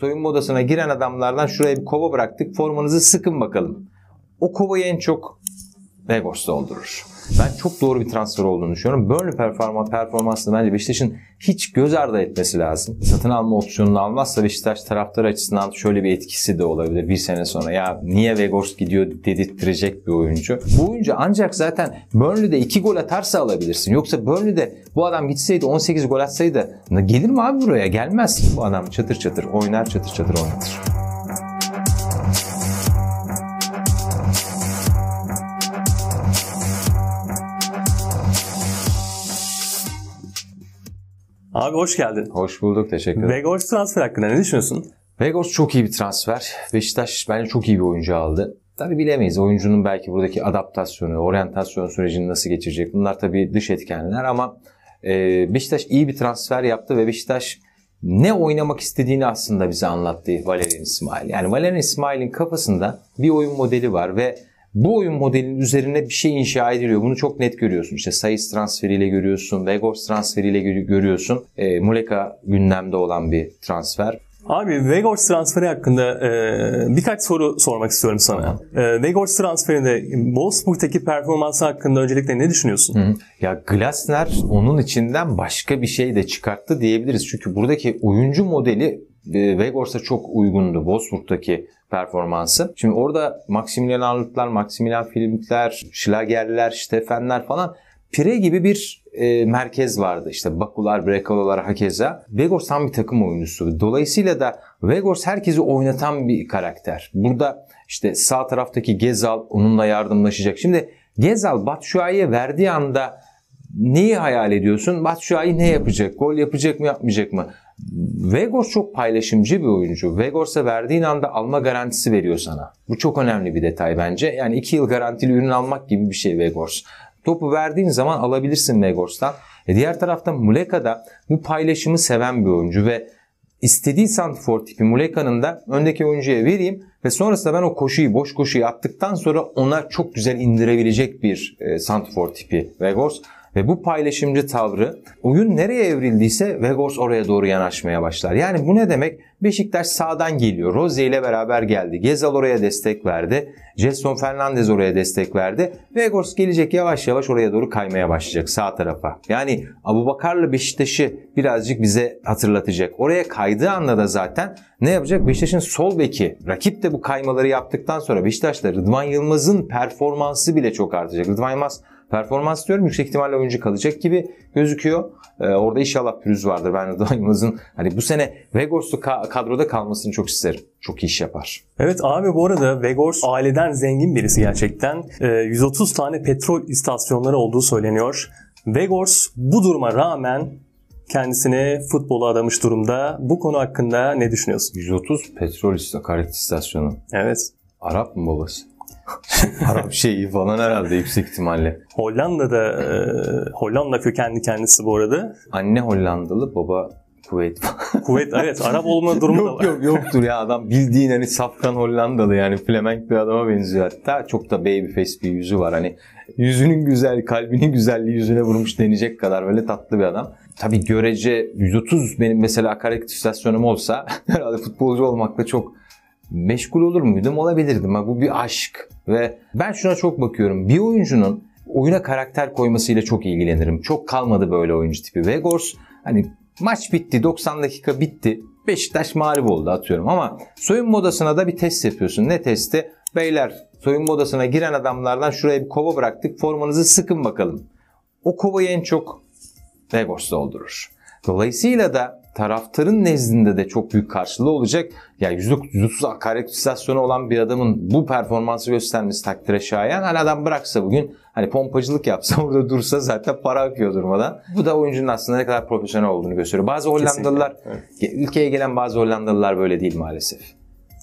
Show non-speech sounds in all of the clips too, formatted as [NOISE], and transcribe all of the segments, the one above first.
soyunma odasına giren adamlardan şuraya bir kova bıraktık. Formanızı sıkın bakalım. O kovayı en çok Vegors doldurur. Ben çok doğru bir transfer olduğunu düşünüyorum. Burnley performans, performansını bence Beşiktaş'ın hiç göz ardı etmesi lazım. Satın alma opsiyonunu almazsa Beşiktaş taraftarı açısından şöyle bir etkisi de olabilir bir sene sonra. Ya niye Vegors gidiyor dedirttirecek bir oyuncu. Bu oyuncu ancak zaten Burnley'de 2 gol atarsa alabilirsin. Yoksa Burnley'de bu adam gitseydi 18 gol atsaydı gelir mi abi buraya? Gelmez. Bu adam çatır çatır oynar çatır çatır oynatır. Abi hoş geldin. Hoş bulduk. Teşekkür ederim. Vegors transfer hakkında ne düşünüyorsun? Vegors çok iyi bir transfer. Beşiktaş bence çok iyi bir oyuncu aldı. Tabi bilemeyiz. Oyuncunun belki buradaki adaptasyonu, oryantasyon sürecini nasıl geçirecek? Bunlar tabii dış etkenler ama e, Beşiktaş iyi bir transfer yaptı ve Beşiktaş ne oynamak istediğini aslında bize anlattı Valerian İsmail. Yani Valerian İsmail'in kafasında bir oyun modeli var ve bu oyun modelinin üzerine bir şey inşa ediliyor. Bunu çok net görüyorsun. İşte Sayıs transferiyle görüyorsun, Vegors transferiyle görüyorsun. E, Muleka gündemde olan bir transfer. Abi Vegors transferi hakkında e, birkaç soru sormak istiyorum sana. E, Vegors transferinde Wolfsburg'taki performansı hakkında öncelikle ne düşünüyorsun? Hı. Ya Glasner onun içinden başka bir şey de çıkarttı diyebiliriz. Çünkü buradaki oyuncu modeli Vegors'a çok uygundu Wolfsburg'daki performansı. Şimdi orada Maximilian Arnold'lar, Maximilian Filmikler, Schlager'ler, Stefenler falan Pire gibi bir e, merkez vardı. İşte Bakular, Brekalolar, Hakeza. Vegors tam bir takım oyuncusu. Dolayısıyla da Vegors herkesi oynatan bir karakter. Burada işte sağ taraftaki Gezal onunla yardımlaşacak. Şimdi Gezal Batshuayi'ye verdiği anda neyi hayal ediyorsun? Batshuayi ne yapacak? Gol yapacak mı yapmayacak mı? Vegors çok paylaşımcı bir oyuncu. Vegors'a verdiğin anda alma garantisi veriyor sana. Bu çok önemli bir detay bence. Yani 2 yıl garantili ürün almak gibi bir şey Vegors. Topu verdiğin zaman alabilirsin Vegors'tan. E diğer tarafta Muleka da bu paylaşımı seven bir oyuncu ve istediği santifor tipi Muleka'nın da öndeki oyuncuya vereyim ve sonrasında ben o koşuyu, boş koşuyu attıktan sonra ona çok güzel indirebilecek bir e, santifor tipi Vegors. Ve bu paylaşımcı tavrı oyun nereye evrildiyse Vegors oraya doğru yanaşmaya başlar. Yani bu ne demek? Beşiktaş sağdan geliyor. Rose ile beraber geldi. Gezal oraya destek verdi. Jetson Fernandez oraya destek verdi. Vegors gelecek yavaş yavaş oraya doğru kaymaya başlayacak sağ tarafa. Yani Abu Bakar'la Beşiktaş'ı birazcık bize hatırlatacak. Oraya kaydığı anda da zaten ne yapacak? Beşiktaş'ın sol beki. Rakip de bu kaymaları yaptıktan sonra Beşiktaş'ta Rıdvan Yılmaz'ın performansı bile çok artacak. Rıdvan Yılmaz performans diyorum yüksek ihtimalle oyuncu kalacak gibi gözüküyor. Ee, orada inşallah pürüz vardır. Ben Rıdvan Yılmaz'ın hani bu sene Vegors'lu ka- kadroda kalmasını çok isterim. Çok iş yapar. Evet abi bu arada Vegors aileden zengin birisi gerçekten. Ee, 130 tane petrol istasyonları olduğu söyleniyor. Vegors bu duruma rağmen kendisini futbola adamış durumda. Bu konu hakkında ne düşünüyorsun? 130 petrol istasyonu. Evet. Arap mı babası? Arap şeyi falan herhalde yüksek ihtimalle. Hollanda'da e, Hollanda kökenli kendisi bu arada. Anne Hollandalı, baba Kuveyt. Kuveyt evet [LAUGHS] Arap olma durumu yok, da var. Yok yoktur ya adam bildiğin hani safkan Hollandalı yani Flemenk bir adama benziyor hatta. Çok da baby face bir yüzü var hani. Yüzünün güzel, kalbinin güzelliği yüzüne vurmuş denecek kadar böyle tatlı bir adam. Tabii görece 130 benim mesela akaryakıt istasyonum olsa [LAUGHS] herhalde futbolcu olmakla çok meşgul olur muydum? Olabilirdim. Ha, bu bir aşk. Ve ben şuna çok bakıyorum. Bir oyuncunun oyuna karakter koymasıyla çok ilgilenirim. Çok kalmadı böyle oyuncu tipi. Vegors hani maç bitti 90 dakika bitti. Beşiktaş mağlup oldu atıyorum ama soyunma odasına da bir test yapıyorsun. Ne testi? Beyler soyunma odasına giren adamlardan şuraya bir kova bıraktık. Formanızı sıkın bakalım. O kovayı en çok Vegors doldurur. Dolayısıyla da taraftarın nezdinde de çok büyük karşılığı olacak. Ya yani %30 akaryakıt istasyonu olan bir adamın bu performansı göstermesi takdire şayan. Hani adam bıraksa bugün hani pompacılık yapsa [LAUGHS] orada dursa zaten para akıyor durmadan. Bu da oyuncunun aslında ne kadar profesyonel olduğunu gösteriyor. Bazı Hollandalılar, evet. ülkeye gelen bazı Hollandalılar böyle değil maalesef.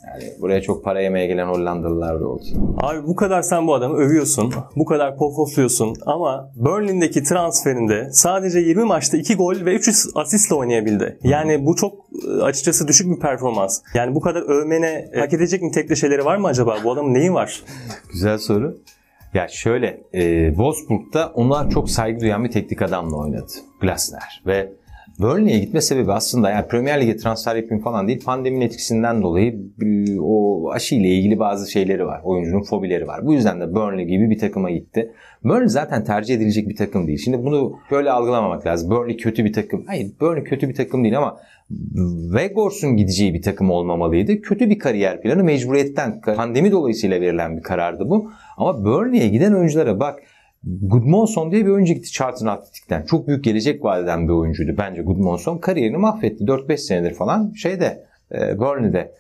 Yani buraya çok para yemeye gelen Hollandalılar da oldu. Abi bu kadar sen bu adamı övüyorsun. Bu kadar pofofluyorsun ama Berlin'deki transferinde sadece 20 maçta 2 gol ve 3 asistle oynayabildi. Yani bu çok e, açıkçası düşük bir performans. Yani bu kadar övmene hak edecek nitekli şeyleri var mı acaba? Bu adamın neyi var? [LAUGHS] Güzel soru. Ya şöyle, e, Wolfsburg'da ona çok saygı duyan bir teknik adamla oynadı. Glasner. Ve Burnley'e gitme sebebi aslında yani Premier Lig'e transfer yapayım falan değil. Pandeminin etkisinden dolayı o aşı ile ilgili bazı şeyleri var. Oyuncunun fobileri var. Bu yüzden de Burnley gibi bir takıma gitti. Burnley zaten tercih edilecek bir takım değil. Şimdi bunu şöyle algılamamak lazım. Burnley kötü bir takım. Hayır Burnley kötü bir takım değil ama Vegors'un gideceği bir takım olmamalıydı. Kötü bir kariyer planı mecburiyetten pandemi dolayısıyla verilen bir karardı bu. Ama Burnley'e giden oyunculara bak Gudmonson diye bir oyuncu gitti Charlton Atletik'ten. Çok büyük gelecek vadeden bir oyuncuydu bence Gudmonson. Kariyerini mahvetti. 4-5 senedir falan şeyde e, Burnley'de.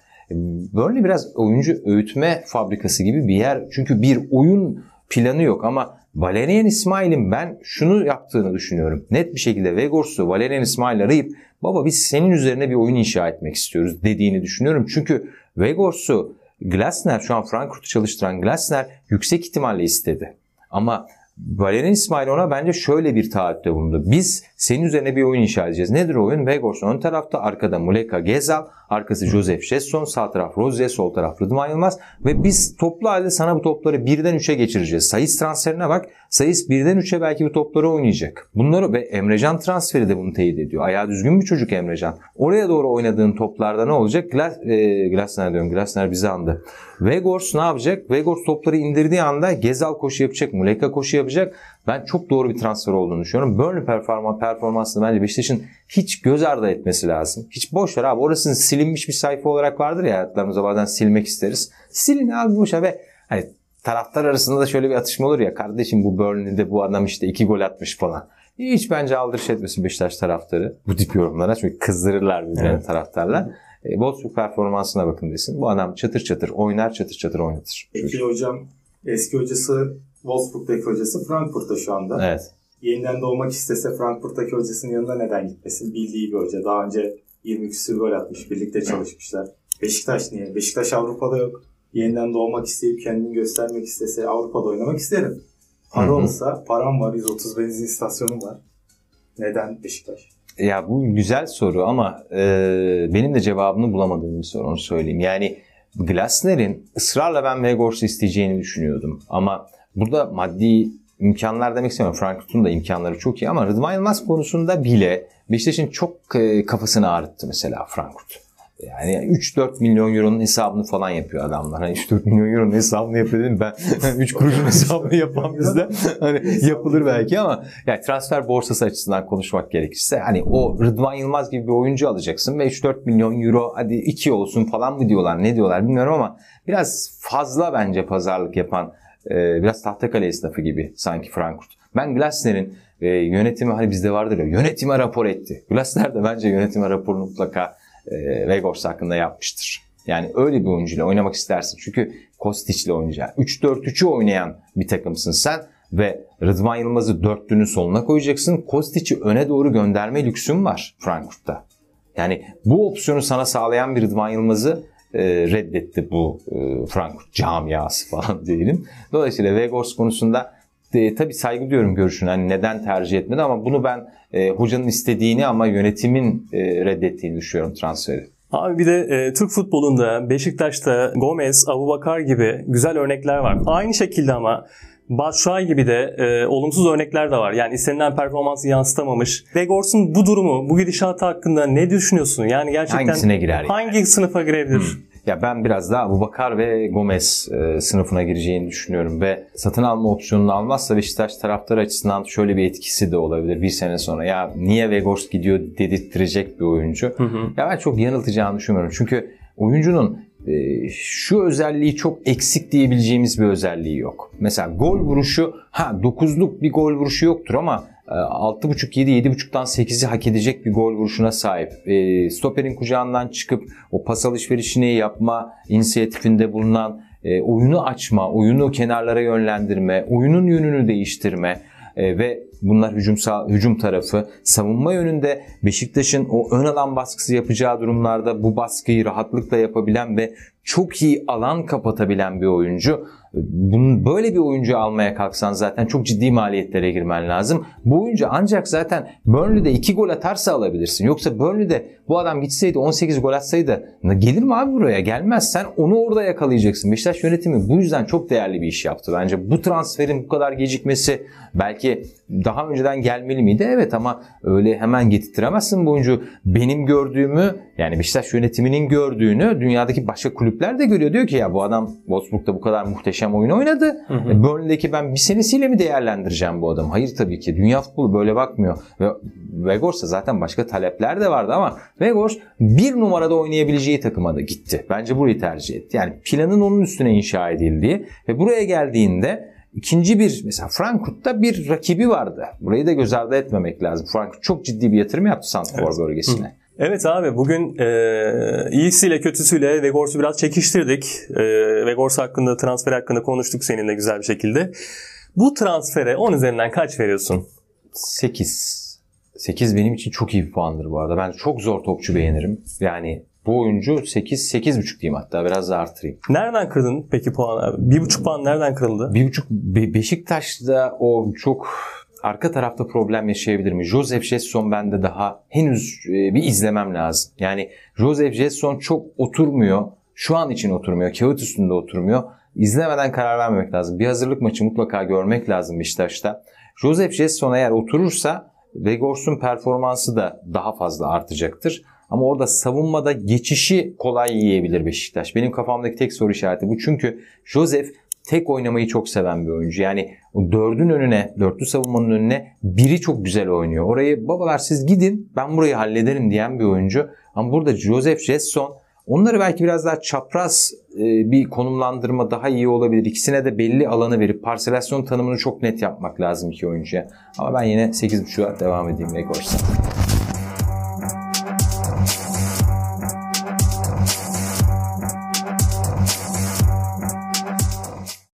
Burnley biraz oyuncu öğütme fabrikası gibi bir yer. Çünkü bir oyun planı yok ama Valerian İsmail'in ben şunu yaptığını düşünüyorum. Net bir şekilde Vegors'u Valerian İsmail arayıp baba biz senin üzerine bir oyun inşa etmek istiyoruz dediğini düşünüyorum. Çünkü Vegors'u Glasner şu an Frankfurt'u çalıştıran Glasner yüksek ihtimalle istedi. Ama Valerian İsmail bence şöyle bir taahhütte bulundu. Biz senin üzerine bir oyun inşa edeceğiz. Nedir oyun? Vegors ön tarafta, arkada Muleka Gezal, arkası Joseph Jetson, sağ taraf Rozier, sol taraf Rıdvan Yılmaz. Ve biz toplu halde sana bu topları birden üçe geçireceğiz. Sayıs transferine bak. Sayıs birden üçe belki bu topları oynayacak. Bunları ve Emrecan transferi de bunu teyit ediyor. Ayağı düzgün bir çocuk Emrecan. Oraya doğru oynadığın toplarda ne olacak? Glas, e, Glasner diyorum. Glasner bizi andı. Vegors ne yapacak? Vegors topları indirdiği anda Gezal koşu yapacak, Muleka koşu yapacak. Ben çok doğru bir transfer olduğunu düşünüyorum. Burnley performa, performansını bence Beşiktaş'ın hiç göz ardı etmesi lazım. Hiç boş ver abi. Orasının silinmiş bir sayfa olarak vardır ya hayatlarımızda bazen silmek isteriz. Silin abi boş ver ve hani taraftar arasında da şöyle bir atışma olur ya kardeşim bu Burnley'de bu adam işte iki gol atmış falan. Hiç bence aldırış etmesin Beşiktaş taraftarı bu tip yorumlara. Çünkü kızdırırlar birbirine evet. taraftarlar. E, Wolfsburg performansına bakın desin. Bu adam çatır çatır oynar, çatır çatır oynatır. Peki hocam eski hocası Wolfsburg'daki hocası Frankfurt'ta şu anda. Evet. Yeniden doğmak istese Frankfurt'taki hocasının yanında neden gitmesin? Bildiği bir hoca. Daha önce 20 küsur gol atmış. Birlikte çalışmışlar. Beşiktaş niye? Beşiktaş Avrupa'da yok. Yeniden doğmak isteyip kendini göstermek istese Avrupa'da oynamak isterim. Para olsa param var. 130 benzin istasyonu var. Neden Beşiktaş? Ya bu güzel soru ama e, benim de cevabını bulamadığım bir soru onu söyleyeyim. Yani Glasner'in ısrarla ben Vegors'u isteyeceğini düşünüyordum. Ama burada maddi imkanlar demek istemiyorum. Frankfurt'un da imkanları çok iyi ama Rıdvan Yılmaz konusunda bile Beşiktaş'ın çok e, kafasını ağrıttı mesela Frankfurt. Yani 3-4 milyon euronun hesabını falan yapıyor adamlar. Hani 3-4 milyon euronun hesabını yapıyor ben. [LAUGHS] 3 kuruşun hesabını yapan bizde. Hani yapılır belki ama yani transfer borsası açısından konuşmak gerekirse hani o Rıdvan Yılmaz gibi bir oyuncu alacaksın ve 3-4 milyon euro hadi 2 olsun falan mı diyorlar ne diyorlar bilmiyorum ama biraz fazla bence pazarlık yapan e, biraz tahtakale esnafı gibi sanki Frankfurt. Ben Glasner'in e, yönetimi hani bizde vardır ya yönetime rapor etti. Glasner de bence yönetime raporunu mutlaka e, Vegors hakkında yapmıştır. Yani öyle bir oyuncuyla oynamak istersin. Çünkü Kostic'le oynayacaksın. 3-4-3'ü oynayan bir takımsın sen ve Rıdvan Yılmaz'ı dörtlünün soluna koyacaksın. Kostic'i öne doğru gönderme lüksün var Frankfurt'ta. Yani bu opsiyonu sana sağlayan bir Rıdvan Yılmaz'ı reddetti bu e, Frankfurt camiası [LAUGHS] falan diyelim. Dolayısıyla Vegors konusunda e, tabii saygı duyuyorum görüşünü. Hani neden tercih etmedi ama bunu ben e, hocanın istediğini ama yönetimin e, reddettiğini düşünüyorum transferi. Abi bir de e, Türk futbolunda Beşiktaş'ta Gomez, Abubakar gibi güzel örnekler var. Aynı şekilde ama Batshuayi gibi de e, olumsuz örnekler de var. Yani istenilen performansı yansıtamamış. Vegors'un bu durumu, bu gidişatı hakkında ne düşünüyorsun? Yani gerçekten Hangisine girer? Hangi sınıfa girebilir? Hmm. Ya ben biraz daha Abubakar ve Gomez e, sınıfına gireceğini düşünüyorum ve satın alma opsiyonunu almazsa Beşiktaş taraftar açısından şöyle bir etkisi de olabilir bir sene sonra. Ya niye Vegors gidiyor dedirttirecek bir oyuncu. Hı hı. Ya ben çok yanıltacağını düşünmüyorum. Çünkü oyuncunun e, şu özelliği çok eksik diyebileceğimiz bir özelliği yok. Mesela gol vuruşu ha 9'luk bir gol vuruşu yoktur ama 6.5 7 7.5'tan 8'i hak edecek bir gol vuruşuna sahip. E, stoperin kucağından çıkıp o pas alışverişini yapma inisiyatifinde bulunan, e, oyunu açma, oyunu kenarlara yönlendirme, oyunun yönünü değiştirme e, ve bunlar hücumsal hücum tarafı. Savunma yönünde Beşiktaş'ın o ön alan baskısı yapacağı durumlarda bu baskıyı rahatlıkla yapabilen ve çok iyi alan kapatabilen bir oyuncu. Bunun böyle bir oyuncu almaya kalksan zaten çok ciddi maliyetlere girmen lazım. Bu oyuncu ancak zaten Burnley'de 2 gol atarsa alabilirsin. Yoksa Burnley'de bu adam gitseydi 18 gol atsaydı gelir mi abi buraya? Gelmez. Sen onu orada yakalayacaksın. Beşiktaş yönetimi bu yüzden çok değerli bir iş yaptı. Bence bu transferin bu kadar gecikmesi belki daha önceden gelmeli miydi? Evet ama öyle hemen getirtemezsin bu oyuncu. Benim gördüğümü yani Beşiktaş yönetiminin gördüğünü dünyadaki başka kulüpler de görüyor. Diyor ki ya bu adam Wolfsburg'da bu kadar muhteşem oyun oynadı. Hı hı. Burnley'deki ben bir senesiyle mi değerlendireceğim bu adamı? Hayır tabii ki. Dünya futbolu böyle bakmıyor. Ve Vegors'a zaten başka talepler de vardı ama Vegors bir numarada oynayabileceği takıma da gitti. Bence burayı tercih etti. Yani planın onun üstüne inşa edildiği ve buraya geldiğinde ikinci bir mesela Frankfurt'ta bir rakibi vardı. Burayı da göz ardı etmemek lazım. Frankfurt çok ciddi bir yatırım yaptı Santrafor evet. bölgesine. Hı. Evet abi bugün e, iyisiyle kötüsüyle Vegors'u biraz çekiştirdik. E, Vegors hakkında, transfer hakkında konuştuk seninle güzel bir şekilde. Bu transfere 10 üzerinden kaç veriyorsun? 8. 8 benim için çok iyi bir puandır bu arada. Ben çok zor topçu beğenirim. Yani bu oyuncu 8 8,5 diyeyim hatta biraz da artırayım. Nereden kırdın peki puan abi? 1,5 puan nereden kırıldı? 1,5 Be- Beşiktaş'ta o çok arka tarafta problem yaşayabilir mi? Joseph Jetson bende daha henüz e, bir izlemem lazım. Yani Joseph Jetson çok oturmuyor. Şu an için oturmuyor. Kağıt üstünde oturmuyor. İzlemeden karar vermemek lazım. Bir hazırlık maçı mutlaka görmek lazım Beşiktaş'ta. Joseph Jetson eğer oturursa Vegors'un performansı da daha fazla artacaktır. Ama orada savunmada geçişi kolay yiyebilir Beşiktaş. Benim kafamdaki tek soru işareti bu. Çünkü Joseph tek oynamayı çok seven bir oyuncu. Yani dördün önüne, dörtlü savunmanın önüne biri çok güzel oynuyor. Orayı babalar siz gidin ben burayı hallederim diyen bir oyuncu. Ama burada Joseph Jetson onları belki biraz daha çapraz e, bir konumlandırma daha iyi olabilir. İkisine de belli alanı verip parselasyon tanımını çok net yapmak lazım iki oyuncuya. Ama ben yine 8.5'a devam edeyim Vegors'a.